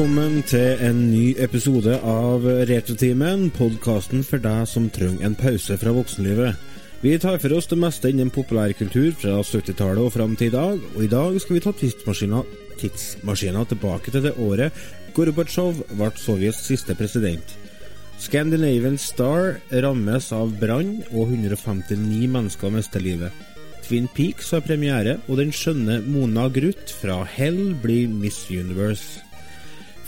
Velkommen til en ny episode av Retrotimen, podkasten for deg som trenger en pause fra voksenlivet. Vi tar for oss det meste innen populærkultur fra 70-tallet og fram til i dag, og i dag skal vi ta tidsmaskina, tilbake til det året Gorbatsjov ble Sovjets siste president. Scandinavian Star rammes av brann, og 159 mennesker mister livet. Twin Peaks har premiere, og den skjønne Mona Gruth fra Hell blir Miss Universe.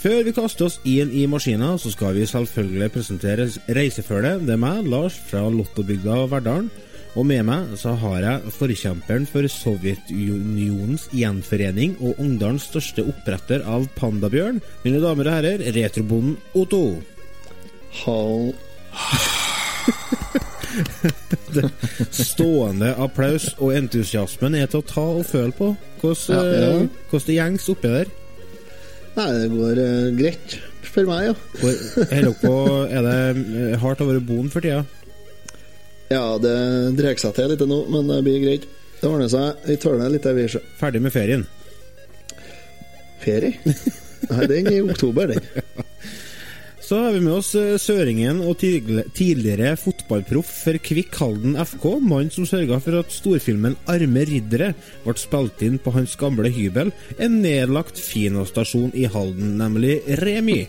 Før vi kaster oss inn i maskina, så skal vi selvfølgelig presentere reisefølget. Det er meg, Lars, fra Lottobygda Verdalen. Og med meg så har jeg forkjemperen for Sovjetunionens gjenforening og Ungdalens største oppretter av pandabjørn. Mine damer og herrer, retrobonden Otto. Hall. Stående applaus og entusiasmen er til å ta og føle på. Hvordan, Ja, ja. eh, det gjengs oppi der? Nei, det går uh, greit for meg, ja. Hvor- Er på, er det eh, hardt å være bonde for tida? Ja, det drar seg til litt nå, men det blir greit. Det ordner seg. Vi tåler litt, vi. Ferdig med ferien? Ferie? Nei, den er i oktober, den. Så har vi med oss eh, søringen og tidligere fotballproff for Kvikk Halden FK, mannen som sørga for at storfilmen 'Arme riddere' ble spilt inn på hans gamle hybel, en nedlagt Fina-stasjon i Halden, nemlig Remi.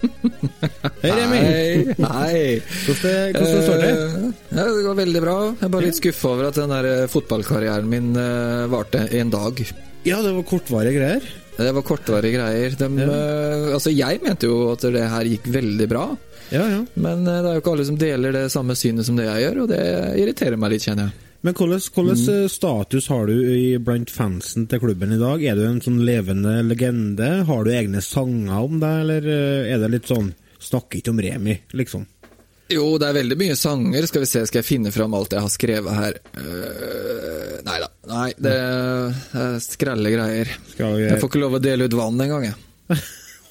Hei, Remi. Hei, hei. Hvordan, hvordan står det? Uh, ja, det går veldig bra. Jeg er bare litt skuffa over at den der fotballkarrieren min uh, varte en dag. Ja, det var kortvarige greier. Det var kortvarige greier. De, eh, altså, jeg mente jo at det her gikk veldig bra, Ja, ja. men eh, det er jo ikke alle som deler det samme synet som det jeg gjør, og det irriterer meg litt, kjenner jeg. Men hvilken hvordan eh, status har du i, blant fansen til klubben i dag? Er du en sånn levende legende? Har du egne sanger om deg, eller er det litt sånn Snakker ikke om Remi, liksom? Jo, det er veldig mye sanger. Skal vi se, skal jeg finne fram alt jeg har skrevet her? Uh, nei da. Nei, det er skrelle greier. Vi Jeg får ikke lov å dele ut vann engang, jeg.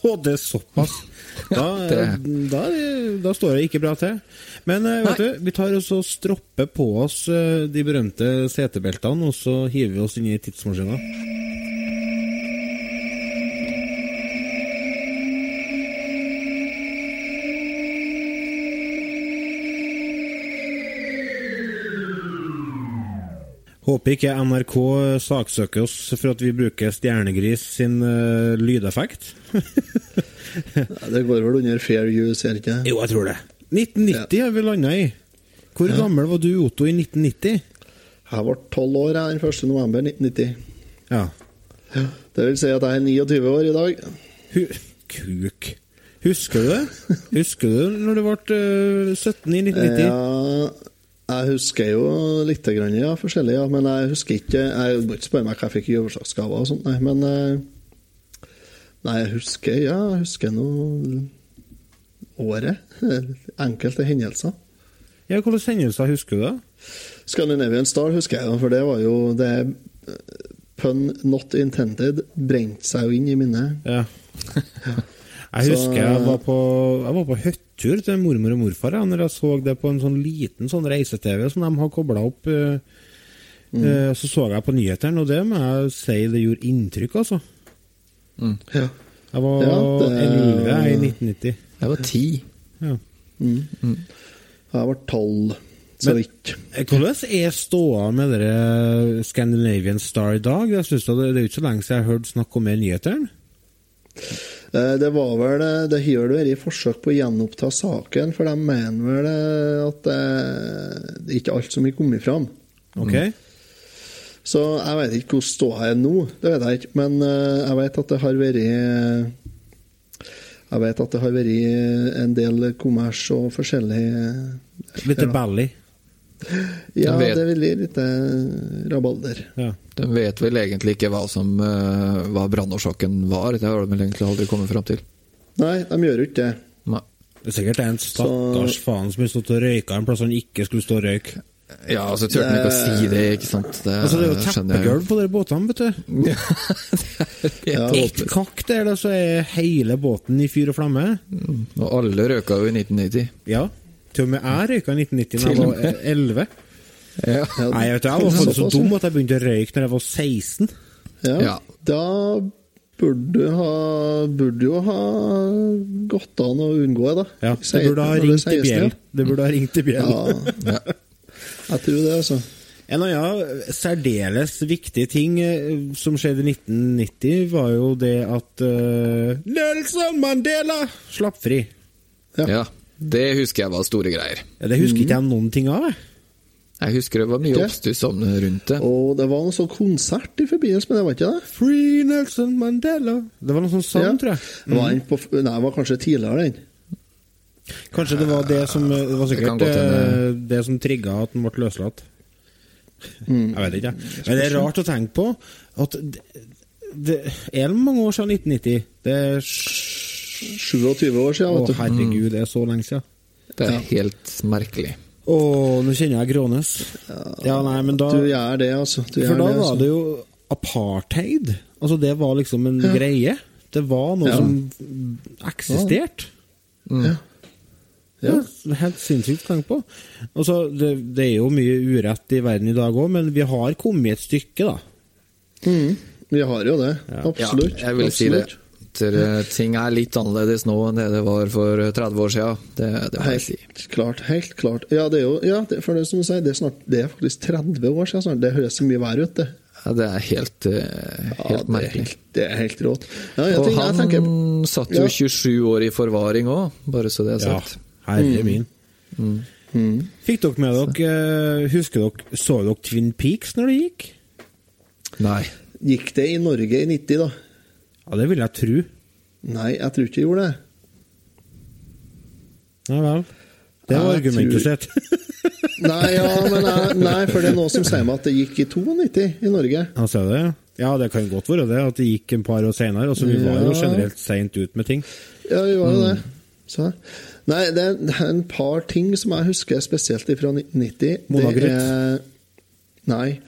Å, det er såpass! Da, det- da, da står det ikke bra til. Men eh, vet Nei. du, vi tar og stropper på oss eh, de berømte setebeltene, og så hiver vi oss inn i tidsmaskina. Håper ikke NRK saksøker oss for at vi bruker Stjernegris sin uh, lydeffekt. Det går vel under fair use, gjør det ikke? Jo, jeg tror det. 1990 har vi landa i. Hvor gammel var du, Otto, i 1990? Jeg ble tolv år jeg, den 1. november 1990. Ja. Det vil si at jeg er 29 år i dag. Hu Kuk. Husker du det? Husker du når du ble eh, 17 i 1990? Ja, jeg husker jo litt, grann, ja, forskjellig, ja, men jeg husker ikke Jeg må ikke spørre meg hva jeg fikk i overslagsgaver og sånt, nei, men eh, Nei, jeg husker Ja, jeg husker nå året. Enkelte hendelser. Ja, Hvilke hendelser husker du, da? Scandinavian Star husker jeg, da, for det var jo det Pun not intended brente seg jo inn i minnet. Ja. Jeg husker jeg var på, jeg var på hyttetur til mormor og morfar ja, når jeg så det på en sånn liten sånn reise-TV som de har kobla opp. eh, eh, Så så jeg på nyhetene, og det må jeg si det gjorde inntrykk, altså. Ja. Jeg var Ja, det- 11 i 1990. Jeg var ti. Ja. Jeg var tolv, så Men- vidt. Eh, Hvordan er ståa med dere Scandinavian Star i dag? Jeg synes det, det er jo ikke så lenge siden jeg har hørt snakk om det i nyhetene. Eh, Det var vel eh, Det har vel vært forsøk på å gjenoppta saken, for de mener vel eh, at det, det er ikke alt som har kommet fram. Ok? Så jeg vet ikke hvordan ståa er nå, det vet jeg ikke. Men jeg vet at det har vært Jeg vet at det har vært en del kommers og forskjellig Litt Ja. Ja, vet- det vil bli litt eh, rabalder. Ja. De vet vel egentlig ikke hva som eh, hva brannårsaken var. Det har de vel egentlig aldri kommet fram til. Nei, de gjør jo ikke det. Nei. Det er sikkert en stakkars faen som har stått og røyka en plass han ikke skulle stå og røyke. Ja, altså turte han ikke å si det, ikke sant. Det, Altså, det er jo teppegulv på de båtene, vet du. Ja, Ett kakk der, da, så er hele båten i fyr og flamme. Og alle røyka jo i 1990. Ja. Til og med jeg røyka i 1990 da jeg var 11. Ja. Ja, Nei, jeg, vet, jeg var faktisk så dum at jeg begynte å røyke når jeg var 16. Ja. Ja. Da burde, ha, burde jo ha gått an å unngå, da. Ja, det burde ha ringt i bjell. det. Det burde ha ringt i bjell. Ja, jeg tror det, altså. En annen særdeles viktig ting eh, som skjedde i 1990, var jo det at uh, Nelson Mandela slapp fri. Ja. ja. Det husker jeg var store greier. Ja, det husker ikke jeg noen ting av. jeg. Jeg husker det var mye oppstuss om rundt det. Og det var noen sånn konsert i forbindelse med det, var ikke det? Free Nelson Mandela. Det var noe sånn sang, Ja. tror jeg. Mm. var, på, nei, det var kanskje tidligere, den. Kanskje det var det som Det var sikkert det, eh, det som trigga at han ble løslatt. Jeg vet ikke, jeg. Men det er rart å tenke på at det, det er mange år siden 1990. Det er 27 år siden, Å, vet du. herregud, det er så lenge siden. Det er helt merkelig. Å, nå kjenner jeg grånes. Ja, nei, men da Du gjør det, altså. Du For gjør da det, var altså. det jo apartheid. Altså, det var liksom en greie. Det var noe Ja. som eksisterte. Ja. Ja, helt sinnssykt å tenke på. Altså, det, det er jo mye urett i verden i dag òg, men vi har kommet et stykke, da. Mm, vi har jo det. Ja. Absolutt. Ja, jeg vil si det. Absolutt. Eh, ting er litt annerledes nå enn det det var for eh, 30 år siden. Det, det må jeg si. Helt klart. Helt klart. Ja, det er jo ja, det, for det som du sier, det er, snart, det er faktisk 30 år siden snart. Det høres så mye verre ut, det. Ja, det er helt, helt Ja, helt det, er merkelig. helt, det er helt rått. Ja, Og jeg han tenker satt jo Ja. 27 år i forvaring òg, bare så det er Ja, sagt. herre min. mm, Fikk dere med dere eh, Husker dere Så dere Twin Peaks når det gikk? Nei. Gikk det i Norge i 90, da? Ja, det vil jeg tro. Nei, jeg tror ikke jeg gjorde det. Ja vel. Det var Jeg argumentet tror- sitt. Nei, ja, men jeg, nei, for det er noe som sier meg at det gikk i 92 i Norge. Ja, ser du det? ja? Det kan godt være det, at det gikk en par år senere. Altså, vi var jo generelt seint ut med ting. Ja, vi var jo Mm. det. Så. Nei, det er- det en par ting som jeg husker spesielt fra 1990. Mona Det Gruth? er- Nei.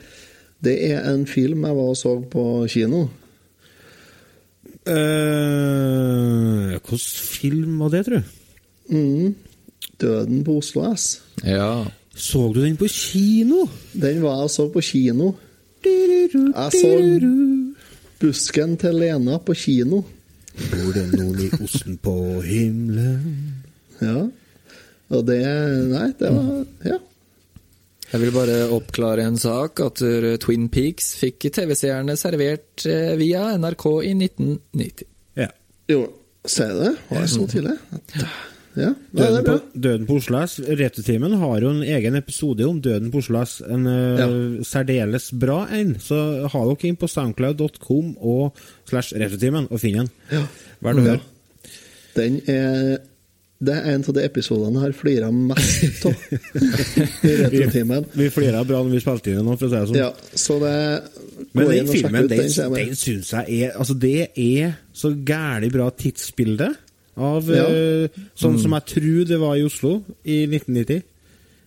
Det er en film jeg var og så på kino. Uh, Hvilken film var det, tror du? Mm. 'Døden på Oslo S'. Ja. Så du den på kino? Den var jeg så på kino. Jeg så 'Busken til Lena' på kino. Bor det noen i osten på himmelen Ja. Og det Nei, det var Ja. Jeg vil bare oppklare en sak. At Twin Peaks fikk TV-seerne servert eh, via NRK i 1990. Ja. Jo, sier jeg det? Var jeg så tidlig? Ja, det Døden er på, bra. Døden på Oslo S. Retrotimen har jo en egen episode om Døden på Oslo S. En eh, særdeles bra en. Så ha dere inn på soundcloud.com og slash retrotimen og finn den. Ja. Vær å Ja. Den er Det er en av de episodene jeg har flira mest av i Retrotimen. Vi flira bra når vi spilte inn den, nå, for å si det sånn. Ja, så det Men den filmen, den, den den syns jeg er Altså, det er så gæli bra tidsbilde av Ja. uh, Sånn som jeg tror det var i Oslo i 1990.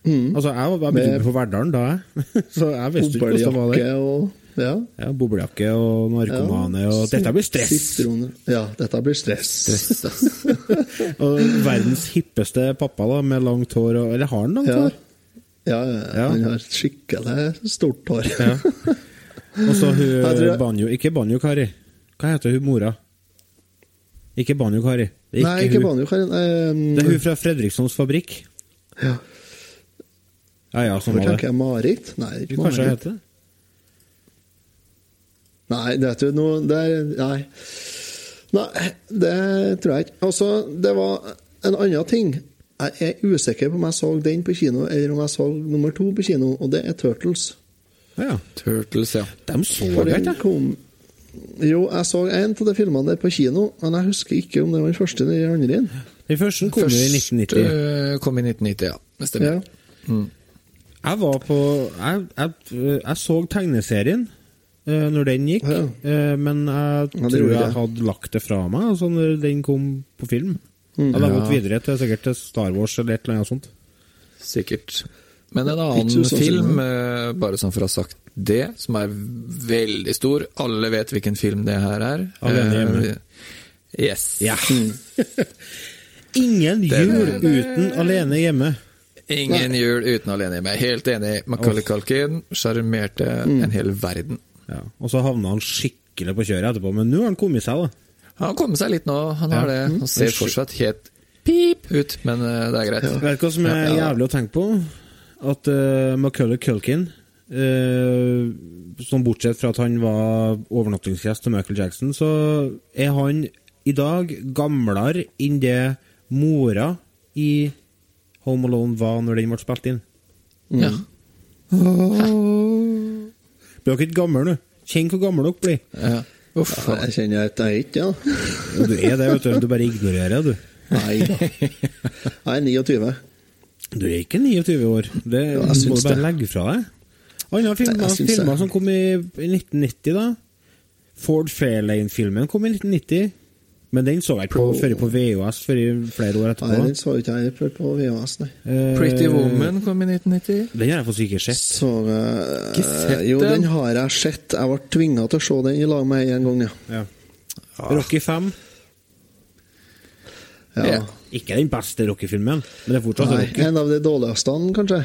Mm. Altså, jeg var bare begynte på Verdalen da, jeg. så jeg visste ikke hvordan det var der. og Ja. Ja, Boblejakke og narkomane og Dette blir stress! Sitroner. Ja, dette blir stress. Stress. Og verdens hippeste pappa da, med langt hår og Eller har han langt Ja. hår? Ja, han har skikkelig stort hår. Ja. Og så hun Banjo Ikke Banjo-Kari. Hva heter hun mora? Ikke Banjo-Kari. Nei, ikke banjo-Kari. Um, Det er hun fra Fredrikssons fabrikk. Ja. Ja ja, sånn var det. Marit? Nei, ikke Kanskje hun heter det. Nei, det vet du noe det er, Nei. Nei, det tror jeg ikke. Altså, det var en annen ting. Jeg er usikker på om jeg så den på kino, eller om jeg så nummer to på kino, og det er Turtles. Ja, ja. Turtles, ja. De så jeg ikke. kom Jo, jeg så en av de filmene der på kino, men jeg husker ikke om det var den første eller den andre. inn. Den første kom jo i 1990. eh, kom i 1990, ja. Det stemmer. Ja. Jeg var på Jeg, jeg, jeg så tegneserien når den gikk, Ja. eh, men jeg Ja, tror jeg hadde lagt det fra meg altså når den kom på film. Mm. Jeg hadde Ja. gått videre til sikkert til Star Wars eller et eller annet sånt. Sikkert. Men en annen sånn film, eh, bare sånn for å ha sagt det, som er veldig stor Alle vet hvilken film det her er. Alene hjemme. Eh, Yes. Ja. Ingen jul uten alene hjemme. Ingen jul uten alene hjemme. Helt enig. Macaulay Culkin sjarmerte Mm. en hel verden. Ja. Og så havna han skikkelig skikkelig på kjøret etterpå, men nå har han kommet seg, da. Han har kommet seg litt nå, han har det. Han ser fortsatt helt pip ut, men eh, det er greit. Vet du hva som er jævlig å tenke på? At uh, McCullough Culkin uh, Som bortsett fra at han var overnattingsgjest til Michael Jackson, så er han i dag gamlere enn det mora i Home Alone var når den ble spilt inn. Ja. Blir er ikke gammel, du. Kjenn hvor gammel dere blir. Ja. Uff, Ja, jeg kjenner at jeg er ikke ja. Du er det, vet du. Du bare ignorerer, du. Nei da. Jeg er 29. Du er ikke 29 år. Det Ja, må du bare det. legge fra deg. Andre filmer, filmer som kom i, i 1990, da. Ford Fairlane-filmen kom i 1990. Men den så jeg ikke på, På- før på VHS før i flere år etterpå. Nei, den så ikke jeg før på VHS, nei. Eh, Pretty Woman kom i 1990. Den har jeg faktisk ikke sett. Så uh, Ikke sett Jo, den? den har jeg sett. Jeg ble tvinga til å se den i lag med ei en gang, ja. Ja. Rocky 5. ja. Ja. Ikke den beste Rocky-filmen, men det er fortsatt Nei, Rocky. en av de dårligste, kanskje.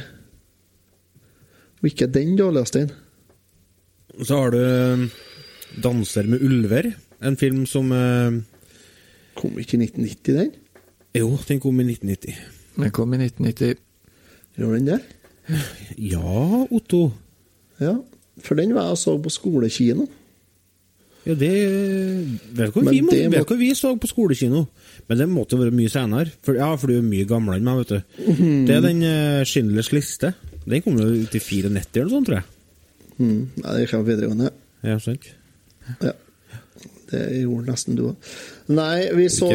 Og ikke den dårligste. Så har du eh, 'Danser med ulver', en film som eh, Kom ikke i 1990, den? Jo, den kom i 1990. Den kom i 1990. Gjorde den det? Ja, Otto. Ja. For den var jeg og så på skolekino. Ja, det Vet du hva vi, må, må- vet hva vi så på skolekino? Men det måtte være mye senere. For, ja, for du er mye gamlere enn meg, vet du. Mm. Det er den uh, Schindlers liste. Den kom jo ut i 94 eller noe sånt, tror jeg. Mm. Nei, det kommer på videregående. Ja, sant? Ja. Det gjorde nesten du òg. Nei, vi så,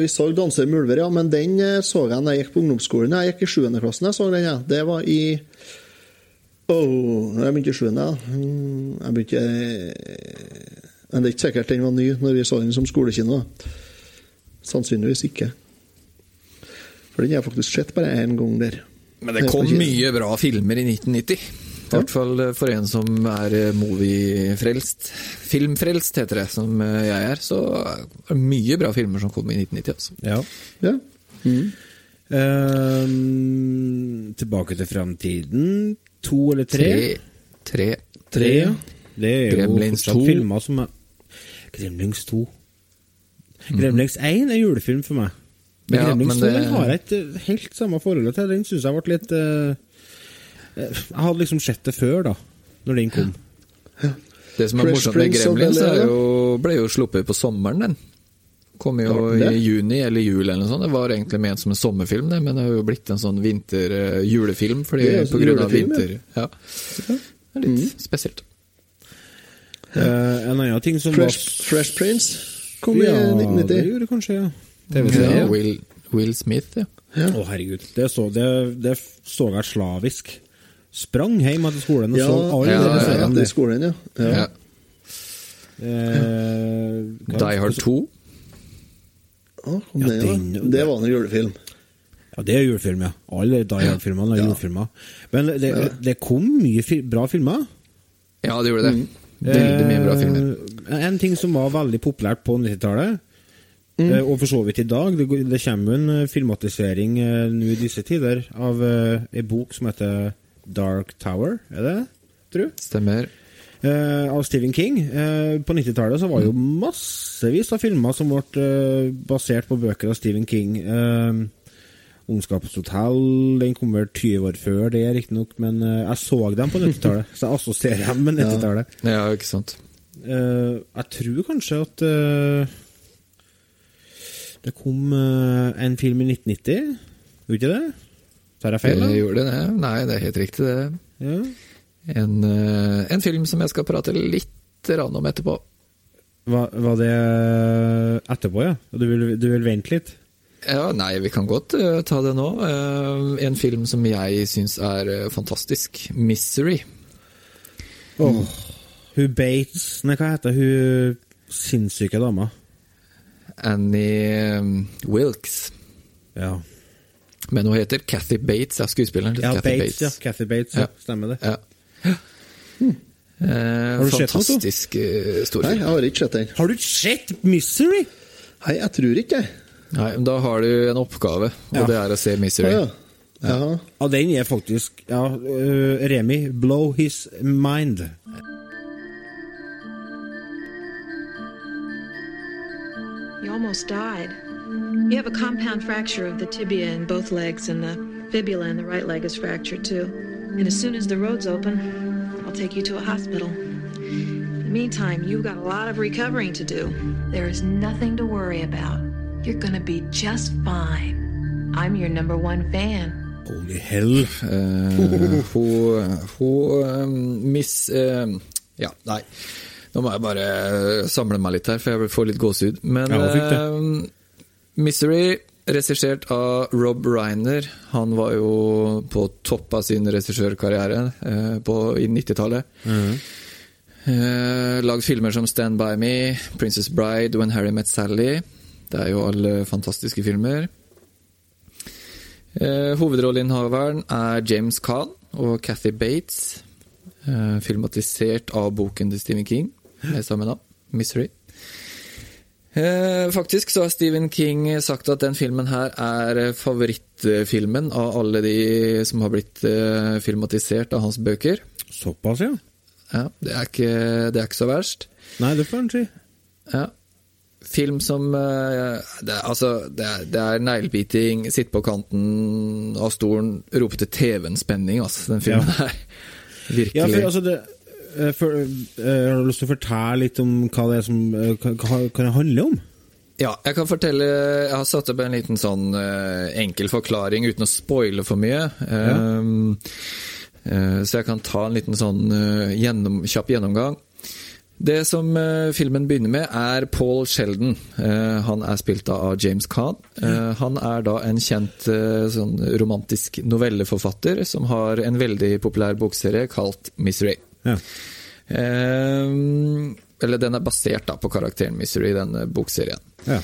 vi så 'Danser med ulver', ja, men den eh, så jeg da jeg gikk på ungdomsskolen. Jeg gikk i 7. klassen, jeg så den, ja. Det var i Åh, jeg begynte i 7. Ja. Mm, Jeg begynte eh, Men det er ikke sikkert den var ny når vi så den som skolekino. Sannsynligvis ikke. For den har jeg faktisk sett bare én gang der. Men det kom mye bra filmer i 1990. I hvert fall eh, for en som er eh, moviefrelst. Filmfrelst heter det, som eh, jeg er. Så er det mye bra filmer som kom i 1990. Altså. Ja. Ja. Mm. Uh, tilbake til fremtiden. To eller tre? Tre. Tre. Tre. Det er jo fortsatt 2. filmer som er Gremlings 2. Gremlings 1 er julefilm for meg. Men Ja, Gremlings men 2 det- den har jeg ikke helt samme forholdet til. Den syns jeg ble litt eh, Jeg hadde liksom sett det før, da. Når den kom. Det som er Fresh morsomt med Gremlins, er jo, ble jo sluppet på sommeren, den. Kom jo i juni eller jul eller noe sånt. Det var egentlig ment som en sommerfilm, det, men det har jo blitt en sånn vinter-julefilm fordi Det er på grunn av vinter. ja. Ja. Det er litt spesielt. Uh, en annen ting som Fresh, Fresh Prince kom i ja, det 1990. gjorde kanskje, ja. TV-serie. Ja, Will, Will Smith, ja. Å, herregud. Det så, det, det så jeg slavisk. Sprang hjem etter skolen og Ja, så alle ja, de ja, seriene. skolen, ja. ja. ja. Eh, Die Hard 2. Å, Ja, det, ja. det var en julefilm. Ja, det er julefilm, ja. Alle Die Hard-filmene er Ja. julefilmer. Men det, det kom mye fi bra filmer. Ja, det gjorde det. Veldig mye bra filmer. Eh, En ting som var veldig populært på 90-tallet, eh, og for så vidt i dag Det, det kommer jo en eh, filmatisering eh, nå i disse tider av ei en bok som heter Dark Tower, er det? Tror? Stemmer. Uh, av Stephen King. Uh, på 90-tallet så var jo massevis av filmer som ble uh, basert på bøker av Stephen King. Eh, Ondskapens hotell den kom vel 20 år før det, riktignok, men jeg så dem på 90-tallet, så jeg assosierer dem med 90-tallet. Ja, ikke sant. Jeg tror kanskje at det kom en film i 1990, gjorde ikke det? Tar jeg feil, da? gjorde det. Nei, det er helt riktig, det. Ja. En, eh, en film som jeg skal prate litt om etterpå. Var, var det etterpå, ja? Du vil, du vil vente litt? Ja, nei, vi kan godt uh, ta det nå. Uh, en film som jeg syns er uh, fantastisk. 'Misery'. Åh, Hun Bates Nei, hva heter hun sinnssyke dama? Annie um, Wilkes. Ja, Men hun heter Kathy Bates, ja, skuespilleren. ja Kathy Bates, ja. Kathy Bates, ja. Stemmer det. Ja. Eh, Har du sett fantastisk eh, stor Nei, jeg har ikke sett den. Har du sett Misery? Nei, jeg tror ikke det. Nei, men Da har du en oppgave, og Ja. det er å se 'Misery'. ja. Ja. Ja, den er faktisk Ja, uh, Remi, blow his mind. almost died. You have a compound fracture of the tibia in both legs, and the fibula in the right leg is fractured too. And as soon as the road's open, I'll take you to a hospital. In the meantime, you've got a lot of recovering to do. There is nothing to worry about. You're gonna be just fine. I'm your number one fan. Holy hell. Eh, hun hun eh, Miss eh, Ja, nei. Nå må jeg bare samle meg litt her, for jeg får litt gåsehud. Men Ja, Misery, regissert av Rob Reiner, han var jo på topp av sin regissørkarriere eh, på- i 90-tallet. Eh, lagd filmer som Stand By Me, Princess Bride, When Harry Met Sally. Det er jo alle fantastiske filmer. Eh, hovedrolleinnehaveren er James Caan og Cathy Bates. Eh, filmatisert av boken til Stephen King med samme navn, 'Misery'. Eh, faktisk så har Stephen King sagt at den filmen her er favorittfilmen av alle de som har blitt eh, filmatisert av hans bøker. Såpass, ja. Ja, det er ikke, det er ikke så verst. Nei, det får en si. Ja. Film som eh, det, Altså, det er, det er neglebiting, sitte på kanten av stolen, rope til TV-en spenning, altså, den filmen Ja. her. Virkelig. Ja, for altså det eh, for, uh, Har du lyst til å fortelle litt om hva det er som eh, Hva, hva det handler om? Ja, jeg kan fortelle Jeg har satt opp en liten sånn enkel forklaring uten å spoile for mye. Um, eh, så jeg kan ta en liten sånn gjennom, kjapp gjennomgang. Det som filmen begynner med, er Paul Sheldon. Han er spilt av James Caan. Eh, han er da en kjent sånn romantisk novelleforfatter som har en veldig populær bokserie kalt Misery. Ja. Eh, eller den er basert da på karakteren Misery, denne bokserien. ja.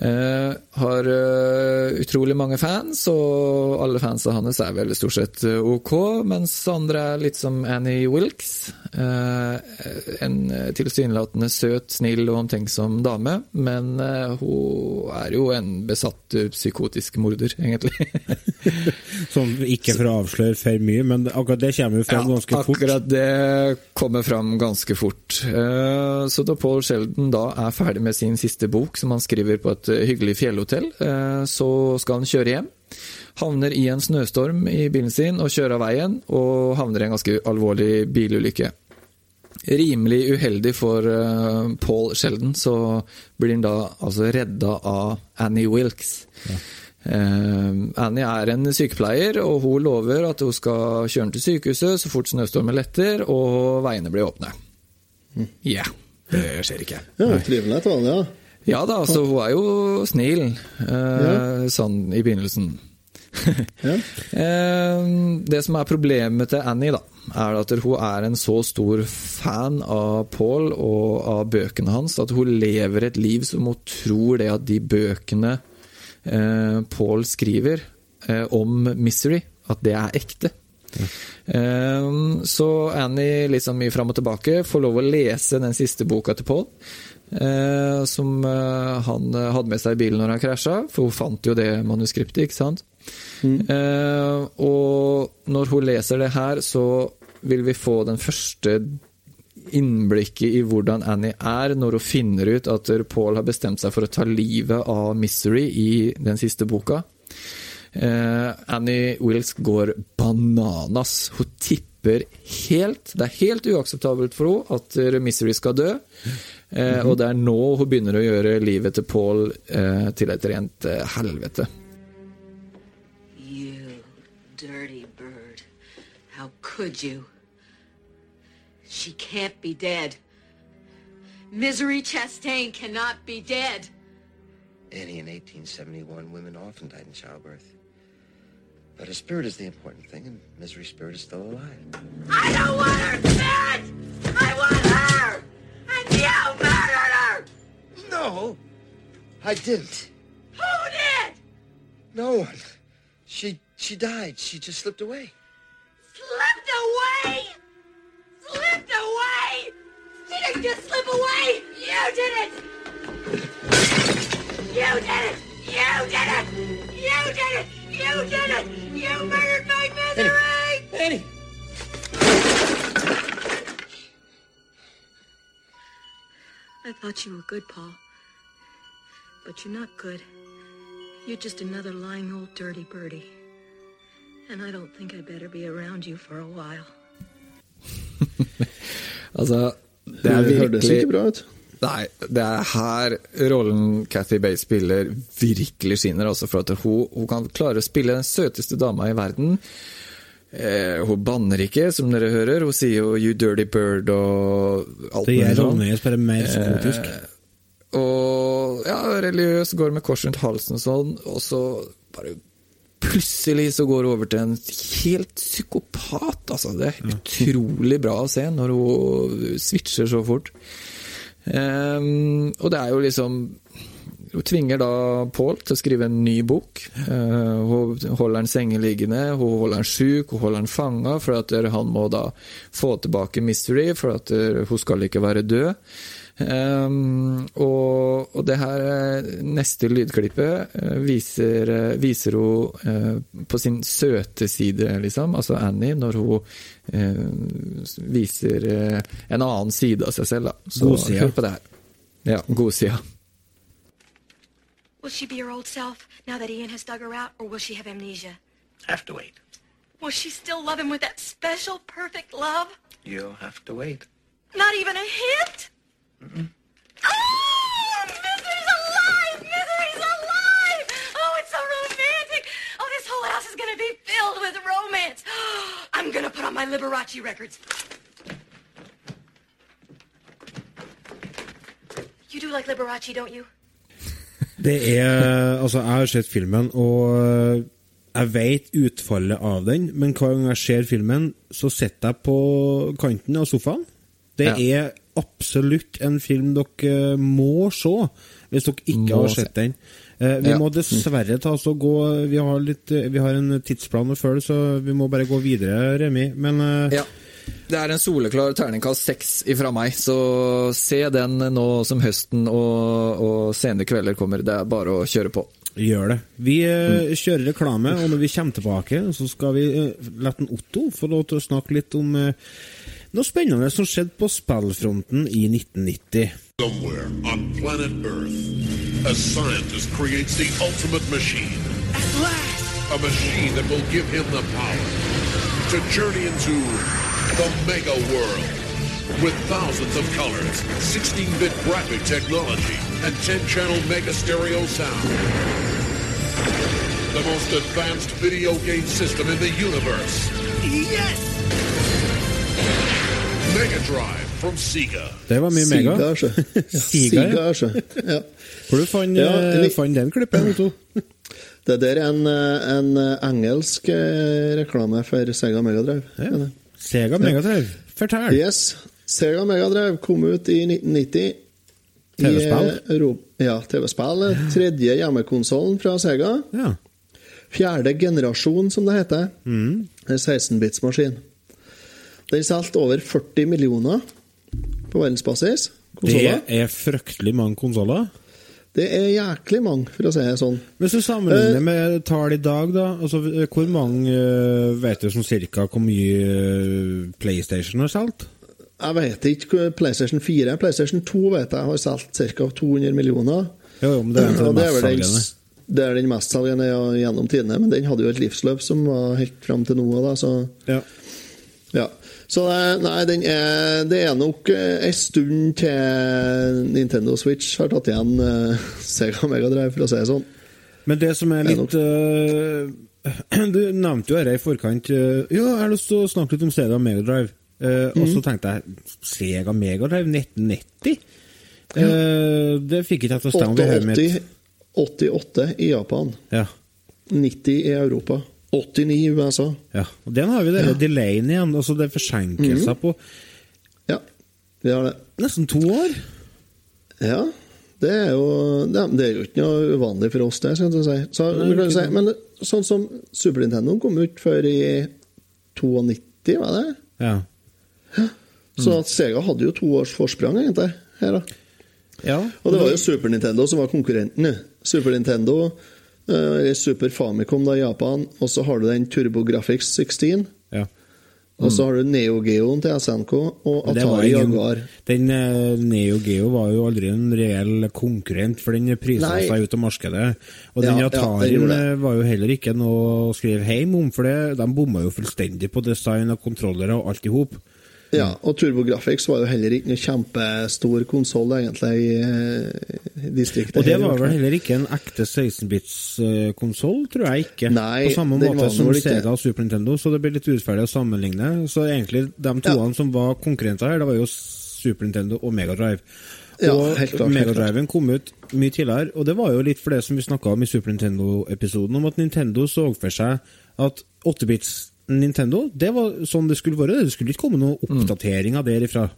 Eh, har uh, utrolig mange fans, og alle fansa hans er vel stort sett eh, ok, mens andre er litt som Annie Wilkes. Uh, en tilsynelatende søt, snill og omtenksom dame, men hun er jo en besatt psykotisk morder, egentlig. som ikke for å avsløre for mye, men akkurat det kommer jo frem ganske fort. Akkurat det kommer fram ganske fort. Så da Paul Sheldon da er ferdig med sin siste bok, som han skriver på et eh, hyggelig fjellhotell, eh, så skal han kjøre hjem. Havner i en snøstorm i bilen sin og kjører av veien, og havner i en ganske alvorlig bilulykke. Rimelig uheldig for eh, Paul Sheldon, så blir han da altså redda av Annie Wilkes. Ja. Annie er en sykepleier, og hun lover at hun skal kjøre til sykehuset så fort snøstormen letter og veiene blir åpne. Ja, det skjer ikke. Ja, Trivelig ja. Ja da, altså hun er jo snill, eh, sånn i begynnelsen. ja. Eh, det som er problemet til Annie, da, er at hun er en så stor fan av Paul og av bøkene hans at hun lever et liv som hun tror det at de bøkene eh, Paul skriver eh, om Misery, at det er ekte. Ja. så Annie litt sånn mye fram og tilbake får lov å lese den siste boka til Paul. Eh, som eh, han eh, hadde med seg i bilen når han krasja, for hun fant jo det manuskriptet, ikke sant. Eh, og når hun leser det her, så vil vi få den første innblikket i hvordan Annie er når hun finner ut at Paul har bestemt seg for å ta livet av Misery i den siste boka. Eh, Annie Wilkes går bananas. Hun tipper helt Det er helt uakseptabelt for henne at Misery skal dø. Eh, Og det er nå hun begynner å gjøre livet til Paul eh, til et rent eh, helvete. You dirty bird. How could you? She can't be dead. Misery Chastain cannot be dead. Annie, in 1871, women often died in childbirth. But her spirit is the important thing, and Misery's spirit is still alive. I don't want her dead! No, I didn't. Who did? No one. She she died. She just slipped away. Slipped away! Slipped away! She didn't just slip away! You did it! You did it! You did it! You did it! You did it! You murdered my misery! Annie. I thought you were good, Paul. but you're not good. You're just another lying old dirty birdie. And I don't think I'd better be around you for a while. Altså, det er hørtes virkelig ikke bra ut. Nei, det er her rollen Cathy Bates spiller virkelig skinner. Altså for at hun, hun kan klare å spille den søteste dama i verden. Eh, hun banner ikke, som dere hører. Hun sier jo 'you dirty bird' og alt Det gjør sånn. bare mer psykotisk. Og ja, religiøs, går med kors rundt halsen og sånn, og så bare Plutselig så går hun over til en helt psykopat, altså. Det er utrolig bra å se når hun switcher så fort. Eh, og det er jo liksom Hun tvinger da Paul til å skrive en ny bok. Eh, hun holder han sengeliggende, hun holder han sjuk, hun holder han fanga, for at han må da få tilbake Mystery, for at hun skal ikke være død. Um, og, og det her eh, neste lydklippet viser, viser hun uh, på sin søte side, liksom, altså Annie, når hun uh, viser uh, en annen side av seg selv. Da. Så Godsida. hør på det her. Ja, godsida. Will she be her old self now that Ian has dug her out, or will she have amnesia? Have to wait. Will she still love him with that special, perfect love? You'll have to wait. Not even a hint? Oh, Misery's alive! Misery's alive! Oh, it's so romantic! Oh, this whole house is gonna be filled with romance. I'm gonna put on my Liberace records. You do like Liberace, don't you? Det er Altså, jeg har sett filmen, og øh, jeg vet utfallet av den, men hver gang jeg ser filmen, så sitter jeg på kanten av sofaen. Det Ja. er absolutt en film dere må se, hvis dere ikke Må har se. sett den. Eh, Vi Ja. må dessverre ta oss og gå Vi har, litt, eh, vi har en tidsplan å følge, så vi må bare gå videre, Remi. Men eh, Ja. Det er en soleklar terningkast seks ifra meg, så se den nå som høsten og, og sene kvelder kommer. Det er bare å kjøre på. Gjør det. Vi eh, kjører reklame, og når vi kommer tilbake, så skal vi eh, la en Otto få lov til å snakke litt om eh, noe spennende som skjedde på spillfronten i 1990. Somewhere on planet Earth, a scientist creates the ultimate machine. At last! A machine that will give him the power to journey into the mega world. With thousands of colors, 16-bit graphic technology, and 10-channel mega stereo sound. The most advanced video game system in the universe. Yes! Mega Drive from Sega. Det var mye mega. Siga, sjø. Siga, ja. Siga, sjø. Ja. Hvor du fant, Ja, litt- fant den klippen, Otto? Det der er en, eh, en engelsk eh, reklame for Sega Megadrive. Ja. Sega Megadrive. Fortell. Yes. Sega Megadrive kom ut i 1990. TV-spill? eh, Ja, TV-spill. Tredje hjemmekonsollen fra Sega. Ja. Fjerde generasjon, som det heter. Mm. En 16-bits-maskin. Den solgte over 40 millioner på verdensbasis. Det er fryktelig mange konsoller. Det er jæklig mange, for å si det sånn. Hvis du sammenligner med tall i dag, da altså Hvor mange uh, vet du som cirka hvor mye uh, PlayStation har solgt? Jeg vet ikke. PlayStation 4 PlayStation 2 vet jeg har solgt ca. 200 millioner. Jo, jo, men det er den det er vel den, det er den mestselgende gjennom tidene, men den hadde jo et livsløp som var helt fram til nå. Da, så Ja. ja. Så nei, den er, det er nok eh, en stund til Nintendo Switch har tatt igjen eh, Sega Megadrive, for å si det sånn. Men det som er litt eh, Du nevnte jo dette i forkant. ja, jeg har lyst til å snakke litt om Sega Megadrive. Uh, Og Mhm. så tenkte jeg Sega Megadrive 1990? Ja. det fikk ikke jeg til å stemme. ved hodet mitt. 88, 88 i Japan. Ja. 90 i Europa. 89 i USA. ja. Og den har vi det delayen igjen. Altså det er forsinkelser mm. på Ja, vi har det. nesten to år. Ja, det er jo det, er jo ikke noe uvanlig for oss, det. Skal jeg si. Så, Nei, kan si. Men sånn som Super Nintendo kom ut før i 92, var det? Ja. Så at Sega hadde jo to års forsprang, egentlig. Her, da. ja. Og det var jo Super Nintendo som var konkurrenten. Super Nintendo, Super Famicom da i Japan, og så har du den TurboGrafx 16. ja. Og så har du Neo Geoen til SNK og Atari ingen- Jaguar. Den eh, Neo Geo var jo aldri en reell konkurrent, for den prisa seg ut av markedet. Og den Ja, Atarien ja, eh, var jo heller ikke noe å skrive hjem om, for de bomma jo fullstendig på design og kontrollere og alt i hop. Ja, og TurboGrafx var jo heller ikke noe kjempestor konsoll, egentlig, i, eh, distriktet. Og det var vel heller ikke en ekte 16-bits-konsoll, tror jeg ikke. Nei, på samme måte som Sega og Super Nintendo, så det blir litt urettferdig å sammenligne. Så egentlig, de toene som var konkurrenter her, det var jo Super Nintendo og Mega Drive. Ja, og helt klart, helt Mega. Driven kom ut mye tidligere, og det var jo litt for det som vi snakka om i Super Nintendo-episoden, om at Nintendo så for seg at 8-bits Nintendo, det var sånn det skulle være. Det skulle ikke komme noen oppdateringer derifra.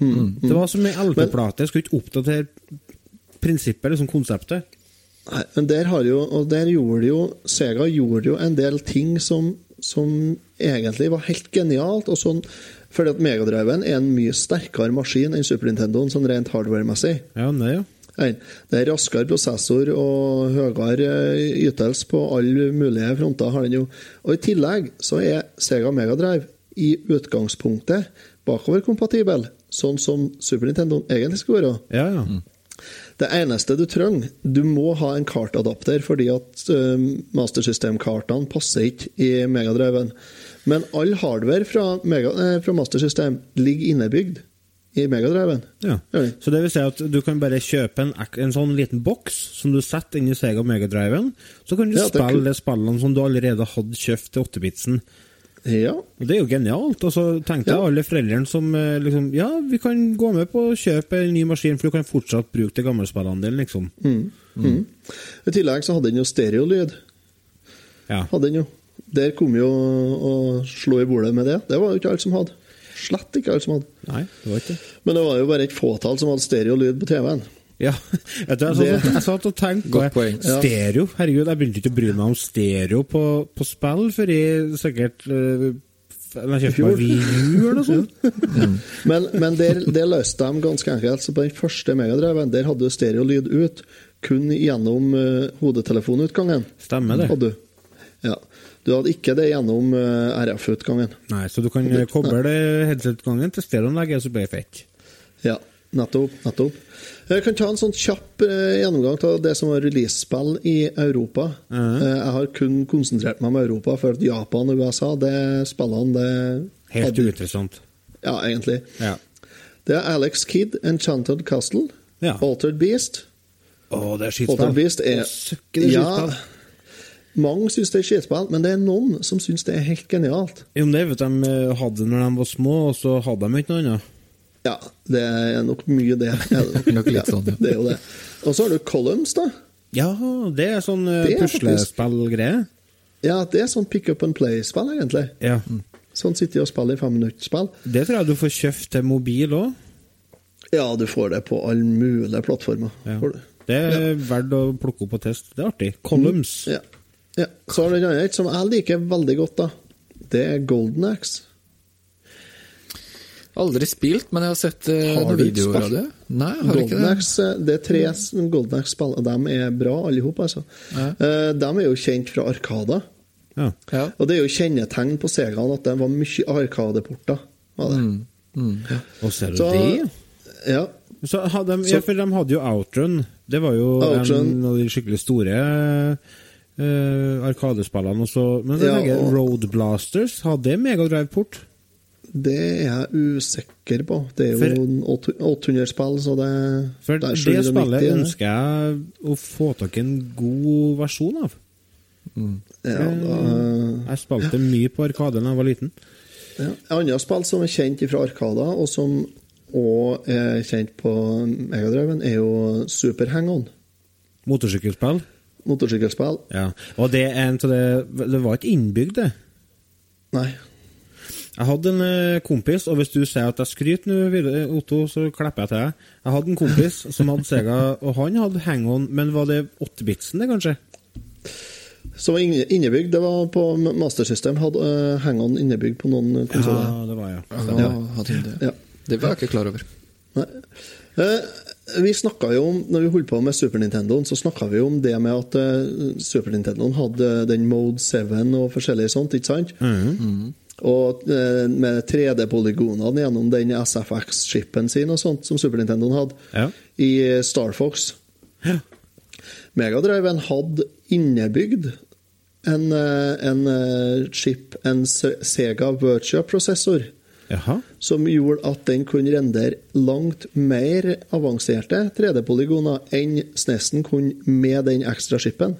Mm, Det var som med LP-plate, skulle ikke oppdatere prinsippet, liksom konseptet. Nei, men der har jo, og der gjorde jo Sega gjorde jo en del ting som, som egentlig var helt genialt. og sånn, fordi at Megadriven er en mye sterkere maskin enn Super Nintendoen, sånn rent hardware-messig. Ja, det, ja. Det er raskere prosessor og høyere eh, ytelse på alle mulige fronter. har den jo. Og I tillegg så er Sega Megadrive i utgangspunktet bakoverkompatibel, sånn som Super Nintendo egentlig skulle være. Ja, ja. Det eneste du trenger, du må ha en kartadapter, fordi at uh, Master System-kartene passer ikke i Megadriven. Men all hardware fra, Mega, eh, fra Master System ligger innebygd i Megadriven. Ja. Så det vil si at du kan bare kjøpe en, en sånn liten boks som du setter inn i Sega Megadriven. Så kan du Ja, spille de spillene som du allerede hadde kjøpt til 8-bitsen. Ja. Det er jo genialt. Og så tenkte Ja. alle foreldrene som eh, liksom Ja, vi kan gå med på å kjøpe en ny maskin, for du kan fortsatt bruke de gamle spillene dine, liksom. Mm. I tillegg så hadde den jo stereolyd. Ja. Hadde den jo. Der kom jo å slå i bordet med det. Det var jo ikke alle som hadde. Slett ikke alle som hadde. Nei, det var ikke. Men det var jo bare et fåtall som hadde stereolyd på TV-en. Ja, jeg, tror jeg, satt, jeg satt og tenkte på Godt poeng. Stereo? Herregud, jeg begynte ikke å bry meg om stereo på, på spill før jeg sikkert uh, Jeg kjøpte meg Wii eller noe sånt. Men, men der, der løste de ganske enkelt. Så på den første megadriven der hadde du stereolyd ut kun gjennom uh, hodetelefonutgangen. Stemmer det. Hadde du. Ja. Du hadde ikke det gjennom uh, RF-utgangen. Nei, så du kan eh, koble headset-utgangen til stereoanlegget, så blir det fett. Ja, nettopp. nettopp. Jeg kan ta en sånn kjapp eh, gjennomgang av det som var releasespill i Europa. Mhm. Eh, jeg har kun konsentrert meg om Europa, for at Japan og USA, det spillene det Helt uinteressant. Ja, egentlig. Ja. Det er Alex Kidd, Enchanted Castle, Ja. Altered Beast. Å, det er Altered skittspill. Beast er Å, søkke, det er Ja. Mange syns det er skitspill, men det er noen som syns det er helt genialt. Jo, men det vet de eh, hadde når de var små, og så hadde de ikke noe annet. Ja, det er nok mye det. Er det Nok litt sånn, ja. Det er jo det. Og så har du Columns, da. Ja, det er sånn er puslespillgreie. Ja, det er sånn pick up and play-spill, egentlig. Ja. Sånn sitter de og spiller i femminutterspill. Det tror jeg du får kjøpt til mobil òg. Ja, du får det på alle mulige plattformer. Ja. Det er verdt å plukke opp og teste. Det er artig. Columns. Ja. Ja. Så har du en annen som jeg liker veldig godt, da. Det er Golden Axe. Aldri spilt, men jeg har sett eh, Har videoer av det. Nei, har Golden ikke det. Axe, det er tre Golden Axe-spill, og de er bra alle sammen, altså. Ja. Eh, De er jo kjent fra Arkada. Ja. Ja. Og det er jo kjennetegn på Segaen at det var mye Arkadeporter. Var det. Mm. Og ser du Så- det? Ja. Så hadde de, ja, for de hadde jo Outrun. Det var jo Outrun. en av de skikkelig store uh, Arkadespillene. også. Men Ja, jeg Road Blasters, hadde det Megadrive-port? Det er jeg usikker på. Det er jo For- en 800-spill, så det For det er det 790, spillet det. ønsker jeg å få tak i en god versjon av. Ja, da, Jeg spilte mye på Arkade da jeg var liten. ja. Annet spill som er kjent fra Arkada, og som òg er kjent på Megadriven, er jo Super Hang-On. Motorsykkelspill. Motorsykkelspill. Ja. Og det er en det Det var ikke innbygd, det. Nei. Jeg hadde en eh, kompis, og hvis du sier at jeg skryter nå, Otto, så klapper jeg til deg. Jeg hadde en kompis som hadde Sega, og han hadde hang-on, men var det 8-bitsen, det, kanskje? Som var innebygd. Det var på Master System. Hadde uh, Hang-On innebygd på noen konsoller. Ja, det var jeg. Ja, det. Ja. det var jeg ikke klar over. Nei. Eh, vi snakket jo om, når vi holdt på med Super Nintendoen, så snakka vi om det med at eh, Super Nintendoen hadde den Mode 7 og forskjellig sånt, ikke sant? Og eh, med 3D-polygonene gjennom den SFX-chipen sin og sånt som Super Nintendoen hadde, Ja. i Star Fox. Megadriven hadde innebygd en, eh, en chip, en Sega Virtua-prosessor, Jaha. som gjorde at den kunne rendere langt mer avanserte 3D-polygoner enn SNES-en kunne med den ekstra chipen.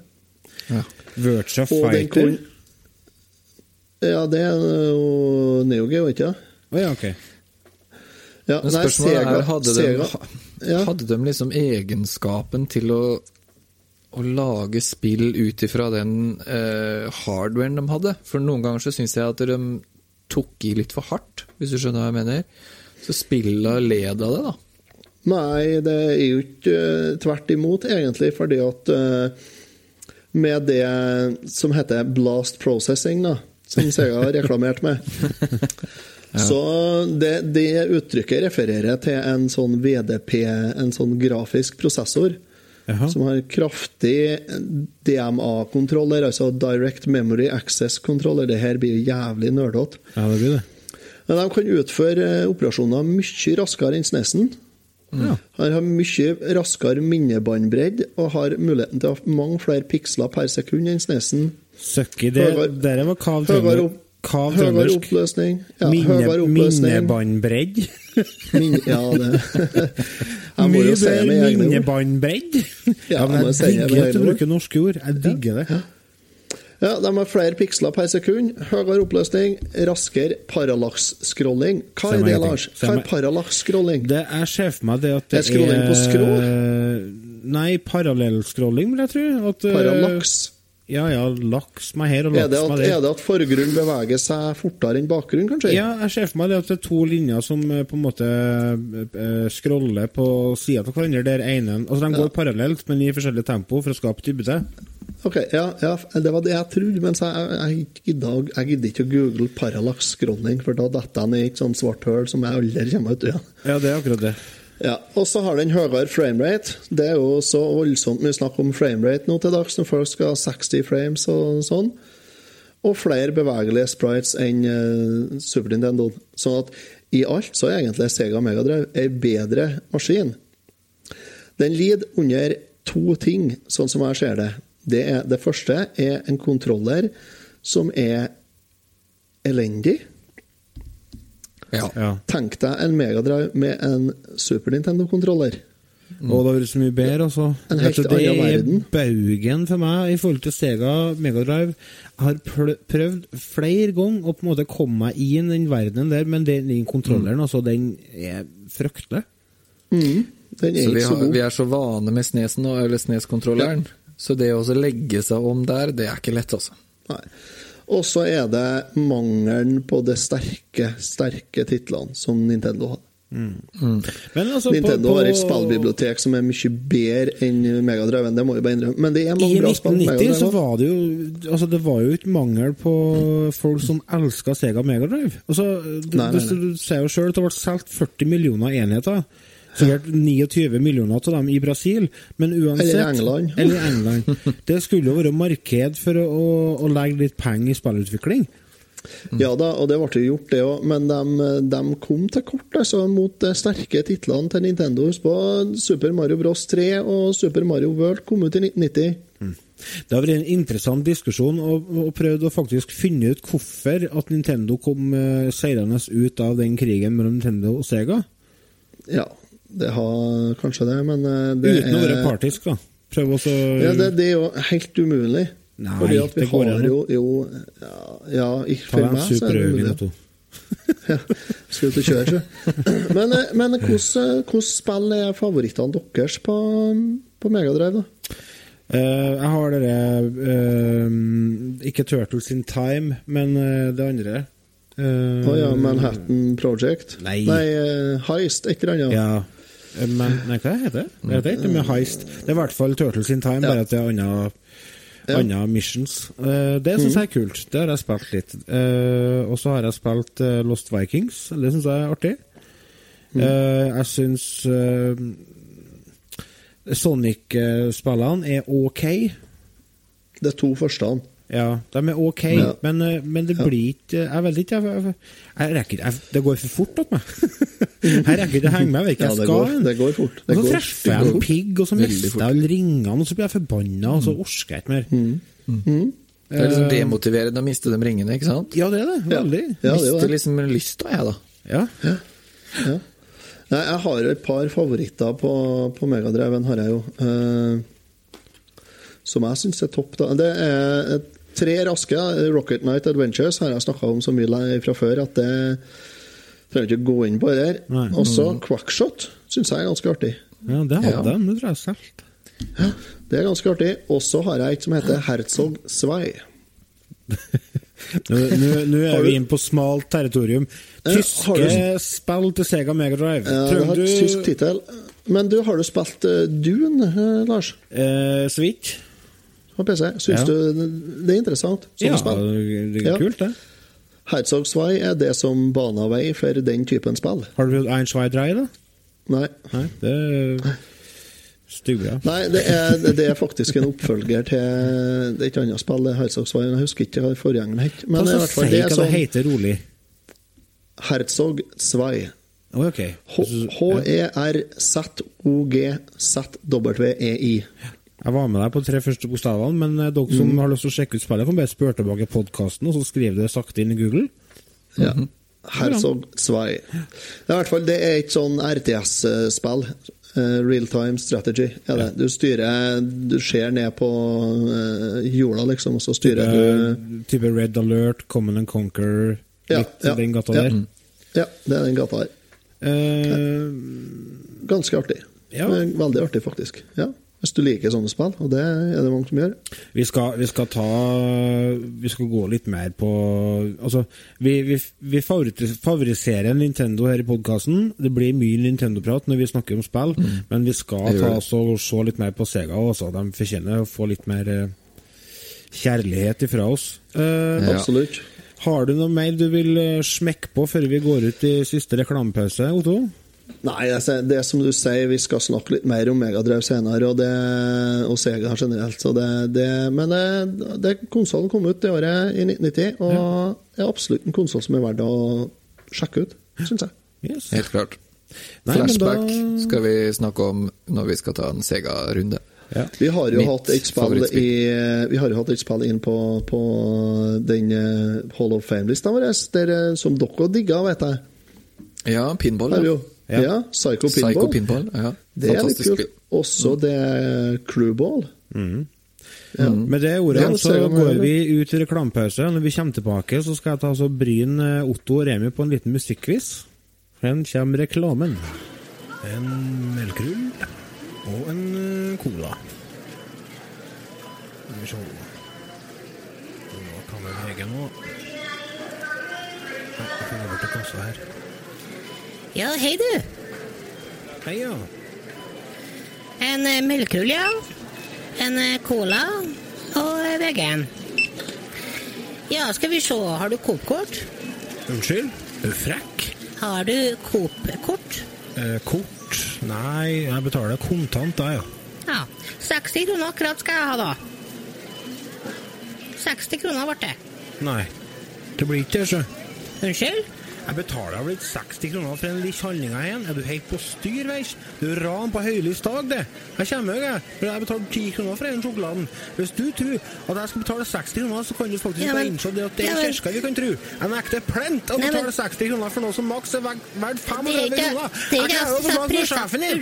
Virtua Og den Fighter. kunne Ja, det er jo Neo Geo, ikke sant? Oh, ja, ok. Ja, Men nei, spørsmålet Sega, er, hadde de, Sega, ja. hadde de liksom egenskapen til å, å lage spill ut ifra den eh, hardwaren de hadde? For noen ganger så syns jeg at de tok i litt for hardt, hvis du skjønner hva jeg mener. Så spilla led av det, da. Nei, det er jo ikke eh, tvert imot, egentlig, fordi at eh, med det som heter blast processing, da, som Sega har reklamert med Så det, det uttrykket refererer til en sånn VDP, en sånn grafisk prosessor, Jaha. som har kraftig DMA-kontroller, altså Direct Memory Access Controller. Det her blir jævlig nerdete. Ja, det blir det. Men de kan utføre eh, operasjoner mye raskere enn SNES-en. Ja. Han har mye raskere minnebåndbredd og har muligheten til å ha mange flere piksler per sekund enn SNES-en. Søkki, det Høyere- der var kav kav Høyere oppløsning. Ja, Minne, minnebåndbredd. Min, ja, det Jeg må jo si det med egne ord. minnebåndbredd. Ja, men jeg digger at du bruker norske ord. Jeg digger det. Ja, De har flere piksler per sekund, høyere oppløsning, raskere parallax-scrolling. Hva er det. Lars? Hva er parallax-scrolling? Det Jeg ser for meg det at det Er scrolling på skrå? Nei, parallellscrolling, vil jeg tro. Eh, Parallax? Ja, ja. Laks meg her og laks meg der. er det at forgrunn beveger seg fortere enn bakgrunn, kanskje? Ja, jeg ser for meg det at det er to linjer som eh, på en måte eh, scroller på sida av hverandre. Der ene Altså, de går parallelt, men i forskjellig tempo for å skape dybde. Ok, ja, ja, det var det jeg trodde, men så jeg, jeg, gidder, ikke å google parallax-scrolling, for da detter jeg ned i et sånt svart hull som jeg aldri kommer ut av. Ja, det er akkurat det. Ja, og så har den høyere framerate. Det er jo så voldsomt mye snakk om framerate nå til dags, når folk skal ha 60 frames og sånn. Og flere bevegelige sprites enn uh, Super Nintendo. Sånn at i alt så er egentlig Sega Megadrive ei bedre maskin. Den lider under to ting, sånn som jeg ser det. Det, er, det første er en kontroller som er elendig. Ja. Ja. Tenk deg en Megadrive med en Super Nintendo-kontroller. Og det har vært så mye bedre, altså. En helt annen verden. det er verden. baugen for meg i forhold til Sega Megadrive. Jeg har prøvd flere ganger å på en måte komme meg inn i den verdenen der, men den, den kontrolleren, altså, den er fryktelig. Mm. Den er Så vi, ikke så har, god. vi er så vane med Snesen nå, eller snes ja. Så det å legge seg om der, det er ikke lett, altså. Nei. Og så er det mangelen på de sterke, sterke titlene som Nintendo hadde. Men altså, Nintendo på, på, har et spillbibliotek som er mye bedre enn Megadriven, det må vi bare innrømme. Men det er I bra spill I 1990 så var det jo Altså det var jo ikke mangel på folk som elska Sega Megadrive. Altså, du, Nei, nei, du, du ser jo sjøl at det ble solgt 40 millioner enheter. Sikkert 29 millioner av dem i Brasil, men uansett Eller i England. Eller i England. Det skulle jo være marked for å, å, legge litt penger i spillutvikling. Ja da, og det ble jo gjort, det òg, men de, de kom til kort altså, mot de sterke titlene til Nintendo. Husk på Super Mario Bros 3 og Super Mario World kom ut i 1990. Det har vært en interessant diskusjon, og, og prøvd å faktisk finne ut hvorfor at Nintendo kom uh, seirende ut av den krigen mellom Nintendo og Sega. Ja, det har kanskje det, men eh, det Uten å være partisk, da. Prøv også ja, det, det er jo helt umulig. Nei, Fordi at vi det går har jo, jo Ja, ja ikke for meg så er det umulig. Ja, skal ut og kjøre, sjø. Men, eh, men hvordan hvordan spill er favorittene deres på, på Megadrive, da? Uh, jeg har dere uh, Ikke Turtles in Time, men uh, det andre. Uh, oh, ja, Manhattan Project? Nei. eh, Heist, et eller annet? Ja. Men, nei, hva heter det? Det heter ikke med Heist. Det er i hvert fall Turtles in Time, bare at det er andre Ja. andre missions. Eh, det syns jeg er kult. Det har jeg spilt litt. Eh, og så har jeg spilt eh, Lost Vikings. Det syns jeg er artig. Eh, jeg syns Sonic-spillene er ok. Det er to første. Ja, de er ok, Ja. men, eh, men det blir ikke Jeg vet ikke, jeg, jeg, jeg rekker ikke Det går for fort til meg. jeg rekker ikke å henge med, jeg vet ikke Ja, jeg det skal. går- det går fort. Det og så går treffer jeg en pigg, og så mister jeg alle ringene, og så blir jeg forbanna, og så orker jeg ikke mer. Det er liksom demotiverende å miste de ringene, ikke sant? Ja, det er det. Veldig. Ja, det er Mister liksom lysta, jeg, da. Ja. Nei, jeg har jo et par favoritter på, på Megadreven, har jeg jo. Eh, som jeg syns er topp. da. Det er et- tre raske. Rocket Night Adventures har jeg snakka om så mye fra før at det trenger ikke gå inn på det der. Også Quackshot syns jeg er ganske artig. ja, det hadde Ja. jeg, det tror jeg selv. Det er ganske artig. Og så har jeg et som heter Herzog Zwei. Nå, er vi inne på smalt territorium. Tyske du- spill til Sega Megadrive. Ja, det har du... tysk tittel. Men du, har du spilt eh, Dune, eh, Lars? eh, Switch? På PC? Syns Ja. du det er interessant? Ja, spill? det er kult, det. Herzog Zwei er det som bana vei for den typen spill. Har du prøvd Einschwei Drei, da? Nei. Nei, det er. Nei, det er, det er faktisk en oppfølger til Det er annet spill, det er Herzog Zwei. Jeg husker ikke hva forgjengeren het. Men hvert fall, det er hva sånn heter rolig. Herzog Zwei. Oi, ok. E H-E-R-Z-O-G-Z-W-E-I. Jeg var med deg på de tre første bokstavene, men eh, dere som Mm. har lyst til å sjekke ut spillet, kan bare spørre tilbake podkasten, og så skriver det sakte inn i Google. Ja. Herzog Zwei. Det er, i hvert fall, det er et sånn RTS-spill. Eh, Real time strategy er det. Du styrer Du ser ned på eh, jorda, liksom, og så styrer du Eh, type Red Alert, Common and Conquer, Ja, litt ja, den gata ja. der. Ja, det er den gata der. Uh, Ganske artig. Ja. Veldig artig, faktisk. Ja. Hvis du liker sånne spill, og det er det mange som gjør. vi, skal, vi skal ta Vi skal gå litt mer på Altså, vi, vi, vi favoriserer Nintendo her i podkasten. Det blir mye Nintendo-prat når vi snakker om spill, men vi skal ta oss og se litt mer på Sega også. De fortjener å få litt mer eh, kjærlighet ifra oss. Uh, Ja. Absolutt. Har du noe mer du vil eh, smekke på før vi går ut i siste reklamepause, Otto? Nei, altså, det er som du sier, vi skal snakke litt mer om Megadrive senere, og, det, og Sega generelt. Så det, det, men det, det konsollen kom ut det året i 1990, og er absolutt en konsoll som er verdt å sjekke ut, syns jeg. Yes. Helt klart. Nei, Flashback da- skal vi snakke om når vi skal ta en Sega-runde. Ja. Vi har jo Mitt hatt et spill i Vi har jo hatt et spill inn på, på den eh, Hall of Fame-lista vår, der, eh, som dere digga, vet jeg. Ja, pinball. Jo. Ja. Ja. Psycho Pinball. Psycho Pinball. Ja. Det er litt kult. Også det Crewball. Ja. Med det ordet Ja, så går vi ut i reklamepause. Når vi kommer tilbake, så skal jeg ta så bryn Otto og Remi på en liten musikkquiz. Her kommer reklamen. En melkerull og en eh, cola. Skal vi se Nå kan vi vege nå. Jeg finner bort til kassa her. Ja, hei du. Hei, ja. En eh, melkerull, ja. En eh, cola og eh, VG-en. Ja, skal vi se. Har du Coop-kort? Unnskyld? Er du frekk? Har du Coop-kort? Eh, kort? Nei, jeg betaler kontant, da, ja. Ja. 60 kroner akkurat skal jeg ha, da. 60 kroner ble det. Nei. Det blir ikke det, sjø. Unnskyld? Jeg betaler vel 60 kroner for en lille handlinga igjen. Er du helt på styr, veis? Du er ran på høylys dag, det. Jeg kommer jo, jeg. For jeg betaler 10 kroner for den sjokoladen. Hvis du tror at jeg skal betale 60 kroner, så kan du faktisk Ja, men- innse det at det er ja, kirka vi kan tro. Jeg nekter plent å betale 60 kroner for noe som maks er verdt Det er 35 ikke- kroner. er Jeg ikke klarer å få som fra sjefen din.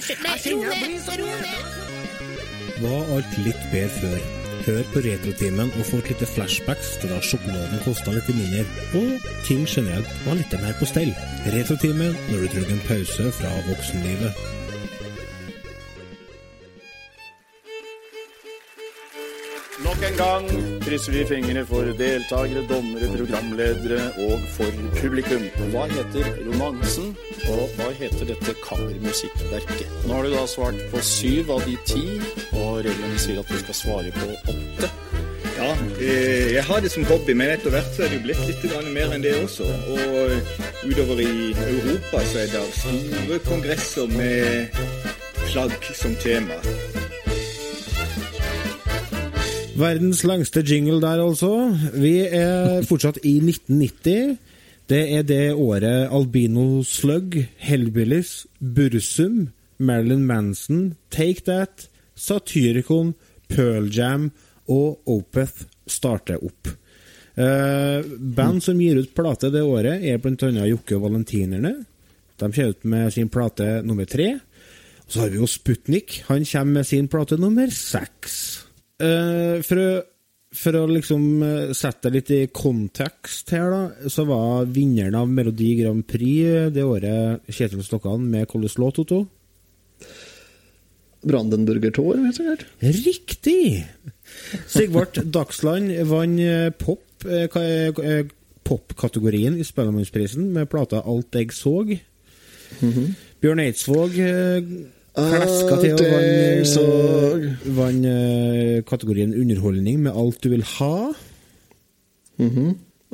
Var alt litt bedre før? Hør på Retrotimen og få et lite flashbacks til da sjokoladen kosta litt mindre, og ting generelt var litt mer på stell. Retrotimen når du trenger en pause fra voksenlivet. Krysser vi fingrene for deltakere, dommere, programledere og for publikum. Hva heter romansen, og hva heter dette kammermusikkverket? Nå har du da svart på syv av de ti, og reglene sier at du skal svare på åtte. Ja, eh, jeg har det som hobby, men etter hvert så er det jo blitt litt mer enn det også. Og utover i Europa så er det store kongresser med flagg som tema. Verdens lengste jingle der, altså. Vi er fortsatt i 1990. Det er det året Albino Slug, Hellbillies, Bursum, Marilyn Manson, Take That, Satyricon, Pearl Jam og Opeth starter opp. Uh, band som gir ut plate det året, er bl.a. Jokke og Valentinerne. De kommer ut med sin plate nummer tre. Så har vi jo Sputnik. Han kommer med sin plate nummer seks. Eh, for, å, for å liksom eh, sette deg litt i kontekst her, da, så var vinneren av Melodi Grand Prix det året Kjetil Stokkan med hvilken låt, Otto? Brandenburger Tor, helt sikkert. Riktig! Sigvart Dagsland vant eh, pop, popkategorien i Spellemannsprisen med plata Alt jeg såg. Bjørn Eidsvåg eh, til og vant, eh, vant eh, kategorien Underholdning med Alt du vil ha.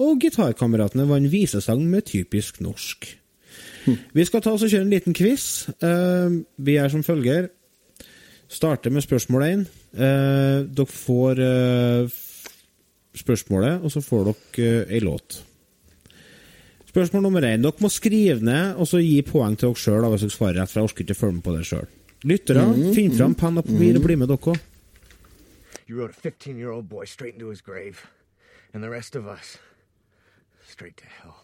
Og Gitarkameratene vant visesang med typisk norsk. Vi skal ta oss og kjøre en liten quiz. Uh, vi er som følger. Starter med spørsmål én. Uh, dere får eh, spørsmålet, og så får dere eh, ei låt. Spørsmål nummer én. Dere må skrive ned og så gi poeng til dere sjøl hvis dere svarer rett, for jeg orker ikke følge med på det sjøl. Lyttere, Mhm, finn fram penn og papir og bli med dere òg. You rode a 15 year old boy straight into his grave, and the rest of us straight to hell.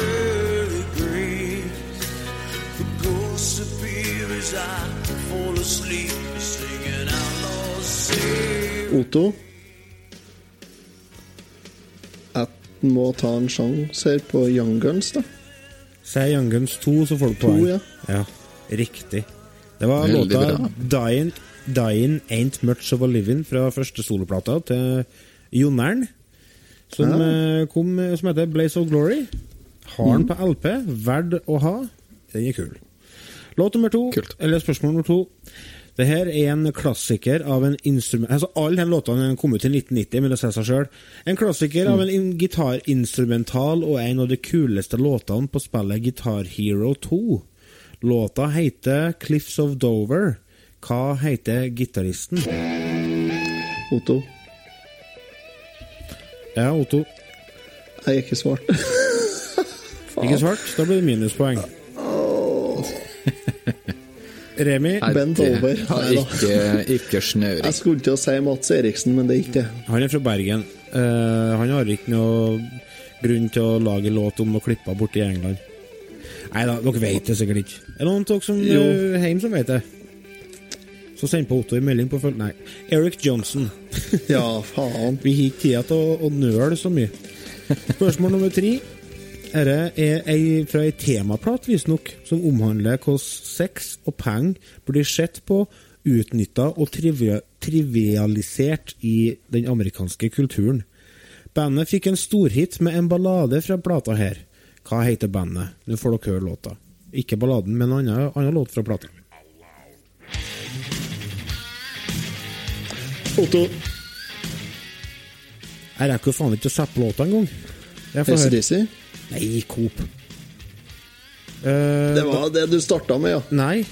Early graves. The ghosts appear as I fall asleep, singing outlaws save. Otto. Jeg må ta en sjanse her på Young Guns, da. Si Young Guns 2, så får du poeng. ja. Riktig. Det var Veldig låta. Dying, Dying Ain't Much of a Living fra første soloplata til Jonern. som Ja. eh, kom eh, som heter Blaze of Glory. Har den på LP, verd å ha. Den er kul. Låt nummer to, eller spørsmål nummer to. Det her er en klassiker av en instrument... Altså, Alle de låtene kom ut i 1990, men det sier seg sjøl. En klassiker av en gitarinstrumental og en av de kuleste låtene på spillet Guitar Hero 2. Låta heter Cliffs of Dover. Hva heter gitaristen? Otto. Ja, Otto. Jeg er ikke svart. Ikke svart? Da blir det minuspoeng. Remi? Bent over. Har ikke, ikke snøring. Jeg skulle til å si Mats Eriksen, men det er ikke det. Han er fra Bergen. Uh, han har ikke noe grunn til å lage låt om noe klipper borte i England. Nei da, dere vet det sikkert ikke. Er det noen av dere som Jo. uh, hjemme som vet det? Så send på Otto en melding på følg... Nei. Eric Johnson. ja, faen. Vi har ikke tid til å, å nøle så mye. Spørsmål nummer tre. Dette er ei, fra ei temaplat, visstnok, som omhandler hvordan sex og penger blir sett på, utnytta og trivia, trivialisert i den amerikanske kulturen. Bandet fikk en storhit med en ballade fra plata her. Hva heter bandet? Nå får dere høre låta. Ikke balladen, men en annen, annen låt fra plata. Otto. Jeg rekker jo faen ikke å sette på låta engang. ACDC? Nei, Coop. Uh, Det var det du starta med, ja. Nei.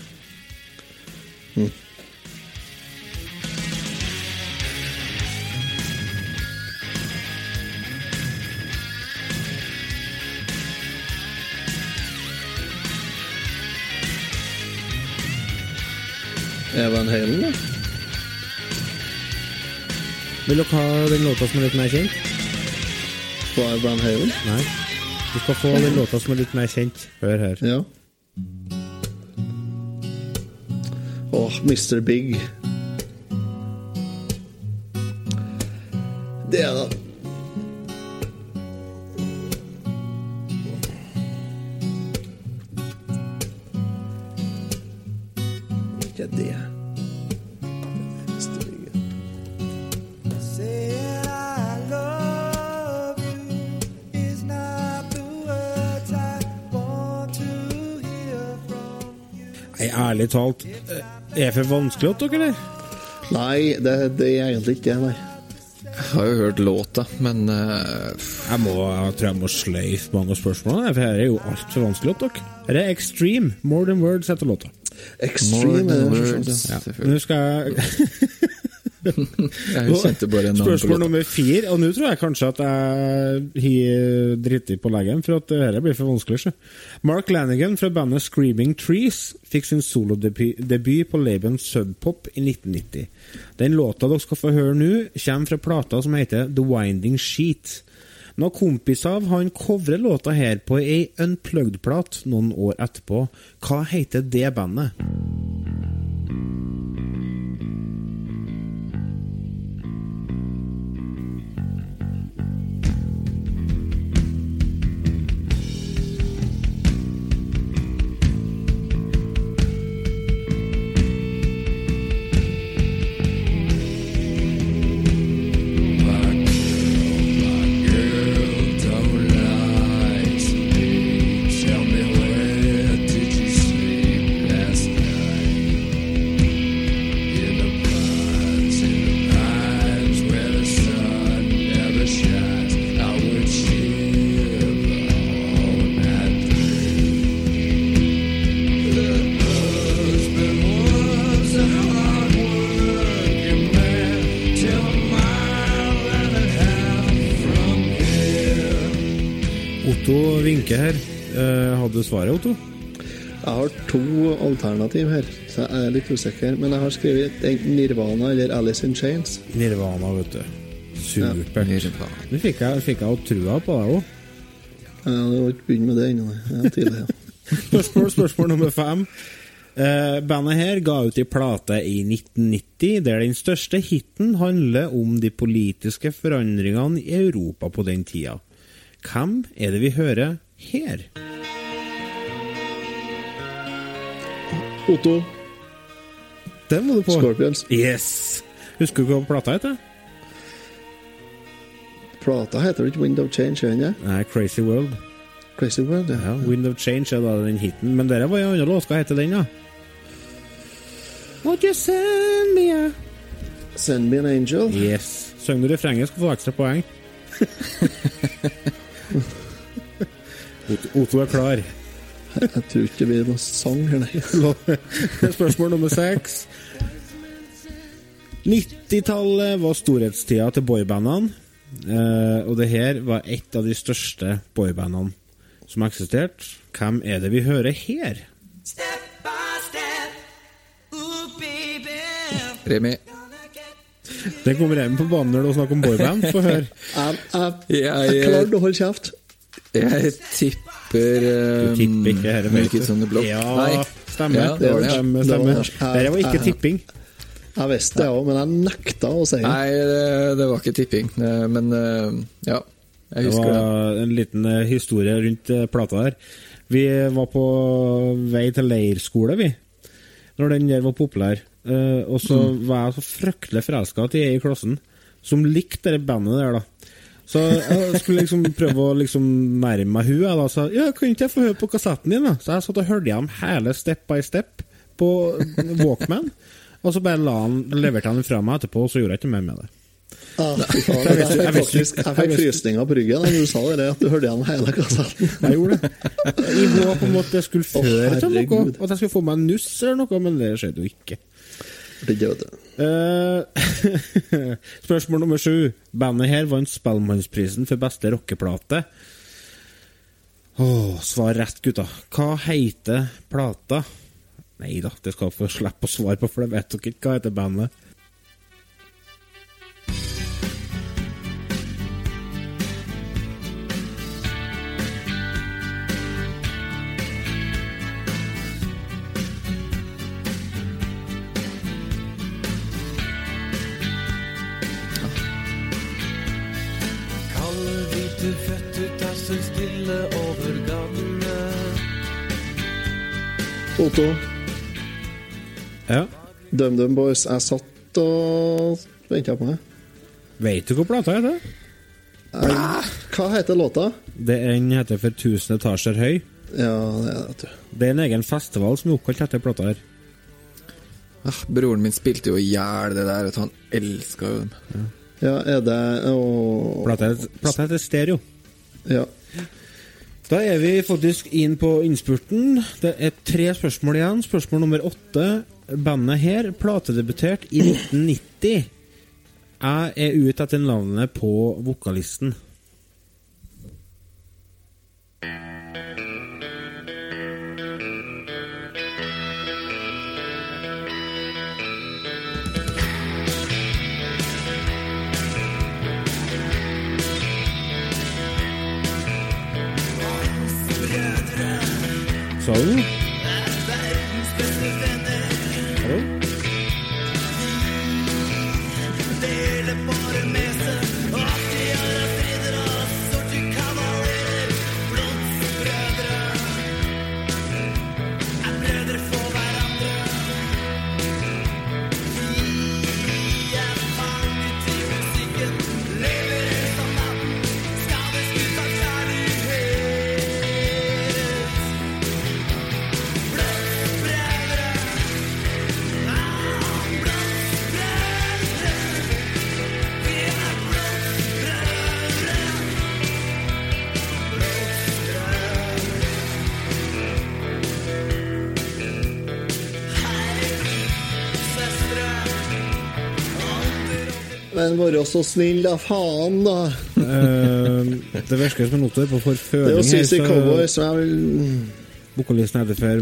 Evan Halen, da? Vil dere ha den låta som er litt mer kjent? Er Van Halen? Nei. Du skal få den låta som er litt mer kjent. Hør her. Ja. Åh, Mr. Big. Det er da ærlig talt, eh, er det for vanskelig til dere, eller? Nei, det, det er egentlig ikke det, nei. Jeg har jo hørt låta, men uh... Jeg, må, jeg tror jeg må sløyfe mange av spørsmålene, for her er jo altfor vanskelig til dere. Dette er Extreme. More Than Words heter låta. Extreme More than words. ja. Nå skal jeg Spørsmål nummer fire, og nå tror jeg kanskje at jeg har driti på leggen, for at dette blir for vanskelig. Mark Lanigan fra bandet Screaming Trees fikk sin solodebut på labelen Subpop i 1990. Den låta dere skal få høre nå, kommer fra plata som heter The Winding Sheet. Noen kompiser av han covrer låta her på ei unplugged-plat noen år etterpå, hva heter det bandet? Alternativ her, så jeg er litt usikker. Men jeg har skrevet enten Nirvana eller Alice in Chains. Nirvana, vet du. Supert. Nå fikk jeg, fikk jeg trua på deg òg. Jeg har ikke begynt med det ennå. tidlig, ja. Spørsmål, spørsmål nummer fem. Uh, bandet her ga ut ei plate i 1990 der den største hiten handler om de politiske forandringene i Europa på den tida. Hvem er det vi hører her? Otto. Den må du på. Scorpions. Yes! Husker du hva plata heter? Plata heter vel ikke Wind of Change, det? Nei, Crazy World. Crazy World, ja. Ja, Wind of Change er da den hiten. Men dere var jo en annen låt. Hva heter den, da? Would you send me a Send me an angel. Yes. Syng du refrenget, skal du få ekstra poeng. Otto er klar. Jeg, tror ikke det blir noen sang her, nei. Spørsmål nummer seks. 90-tallet var storhetstida til boybandene. Eh, og det her var et av de største boybandene som eksisterte. Hvem er det vi hører her? Remi. Det kommer Remi på banen når du snakker om boyband. Få høre. Jeg, jeg, Jeg, jeg klarte å holde kjeft. Jeg tipper Du um, tipper ikke dette, on the Block. Ja, Nei. stemmer. Ja, det var det. Stemmer, Det var stemmer. Dette var ikke tipping. Jeg visste det òg, men jeg nekta å si det. Nei, det, det var ikke tipping. Eh, Men eh, ja, jeg husker det. var en liten eh, historie rundt eh, plata der. Vi var på vei til leirskole, vi, når den der var populær. Eh, og så var jeg så fryktelig forelska i ei i klassen som likte det bandet der, da. Så jeg skulle liksom prøve å liksom nærme meg hun, jeg da sa ja, kan ikke jeg få høre på kassetten din, da? Så jeg satt og hørte gjennom hele Step by Step på Walkman. Og så bare la han, leverte han den fra meg etterpå, og så gjorde jeg ikke mer med det. Ah, Jeg jeg, visste- jeg visste- jeg fikk frysninger på ryggen da du sa det, at du hørte igjen hele kassetten. Jeg gjorde det. I håp om at jeg skulle føre til noe. At jeg skulle få meg en nuss eller noe, men det skjedde jo ikke. Det det. Eh, spørsmål nummer sju. Bandet her vant Spellemannsprisen for beste rockeplate. Åh, svar rett, gutta. Hva heter plata? Nei da, det skal dere slippe å svare på, for det vet dere ikke. Hva heter bandet? Kaldhvite føtter tasser stille over gatene. Otto, Ja. DumDum Boys. Jeg satt og venta på meg. Vet du hva plata heter? Jeg- Hva heter låta? Den heter For 1000 etasjer høy. Ja, det er det, vet du. Det er en egen festival som er oppkalt etter plata her. Ah, broren min spilte jo i hjel det der, vet han elska jo dem. Ja, er det og... Plata heter Stereo. Ja. Da er vi faktisk inn på innspurten. Det er tre spørsmål igjen. Spørsmål nummer åtte. Bandet her platedebutert i 1990. Jeg er ute etter navnet på vokalisten. Sa være så snill, da. Faen, da. Eh, det virker som en noter på Det er forføling jo CC Cowboys, så jeg vil Vokalisten heter for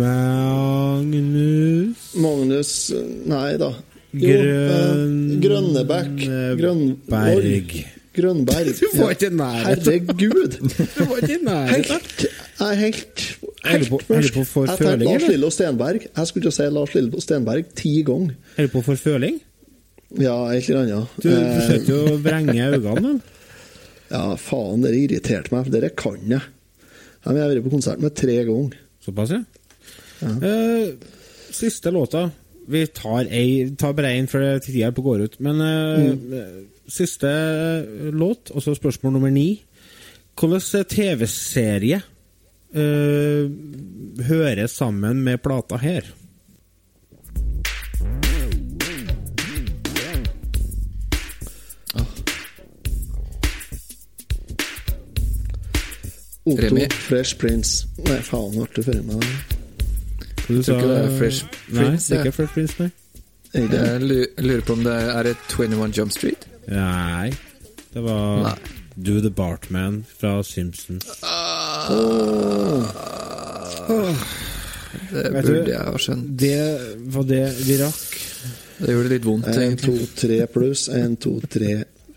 Magnus Magnus Nei da. Jo, Grøn- eh, Grønnebæk. Grønberg. Grønberg. Du var ikke i nærheten. Herregud. Du var ikke i nærheten. Helt, jeg er helt du på Jeg tenkte Lars? Lillo Stenberg. Jeg skulle ikke si Lars Lillo Stenberg ti ganger. Er du på forføling? Ja, et eller annet. Du Eh, forsøkte jo å vrenge øynene. men. Ja, faen, det irriterte meg, for dere kan jeg. Ja, jeg har vært på konsert med tre ganger. Såpass, ja. Eh, siste låta. Vi tar, ei, tar bare én før tida på går ut. Men eh, siste låt, og så spørsmål nummer ni. Hvilken TV-serie eh, hører sammen med plata her? Otto, Remi. Fresh Prince. Nei, faen, ble det før meg. Du Sa... ikke det er Fresh Nei, det er ikke Fresh Prince, nei. Jeg lurer på om det er et 21 Jump Street? Nei. Det var Nei. Do the Bartman fra Simpsons. Det Vet du, burde jeg ha skjønt. Det var det vi rakk. Det gjorde litt vondt, En, to, egentlig. tre pluss. En, to, tre,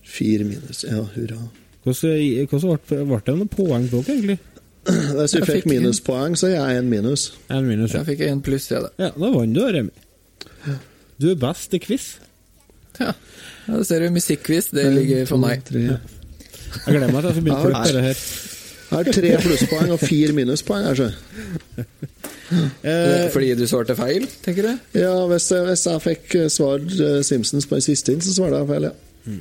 fire minus. Ja, hurra. Hvordan ble det noen poeng på dere, egentlig? Hvis du fikk fikk minuspoeng, så er jeg én minus. En minus, ja. Jeg fikk én pluss, jeg, da. ja. Da vant du, Remi. Du er best i quiz. Ja, ja da ser du. Musikkquiz, det ligger for meg. Jeg gleder meg til jeg får begynne å klippe det her. Jeg har tre plusspoeng og fire minuspoeng. Altså. Eh, Fordi du svarte feil, tenker du? Ja, hvis jeg, hvis jeg fikk svar eh, Simpsons på den siste inn, så svarte jeg feil, ja.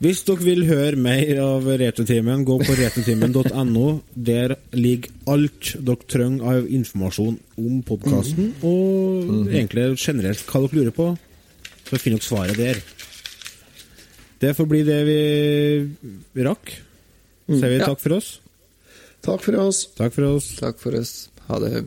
Hvis dere vil høre mer av Retrotimen, gå på retrotimen.no. Der ligger alt dere trenger av informasjon om podkasten, og egentlig generelt hva dere lurer på. Så finner dere svaret der. Det får bli det vi rakk. Så sier vi takk for oss. Takk for oss. Takk for oss. Takk for oss. Ha det.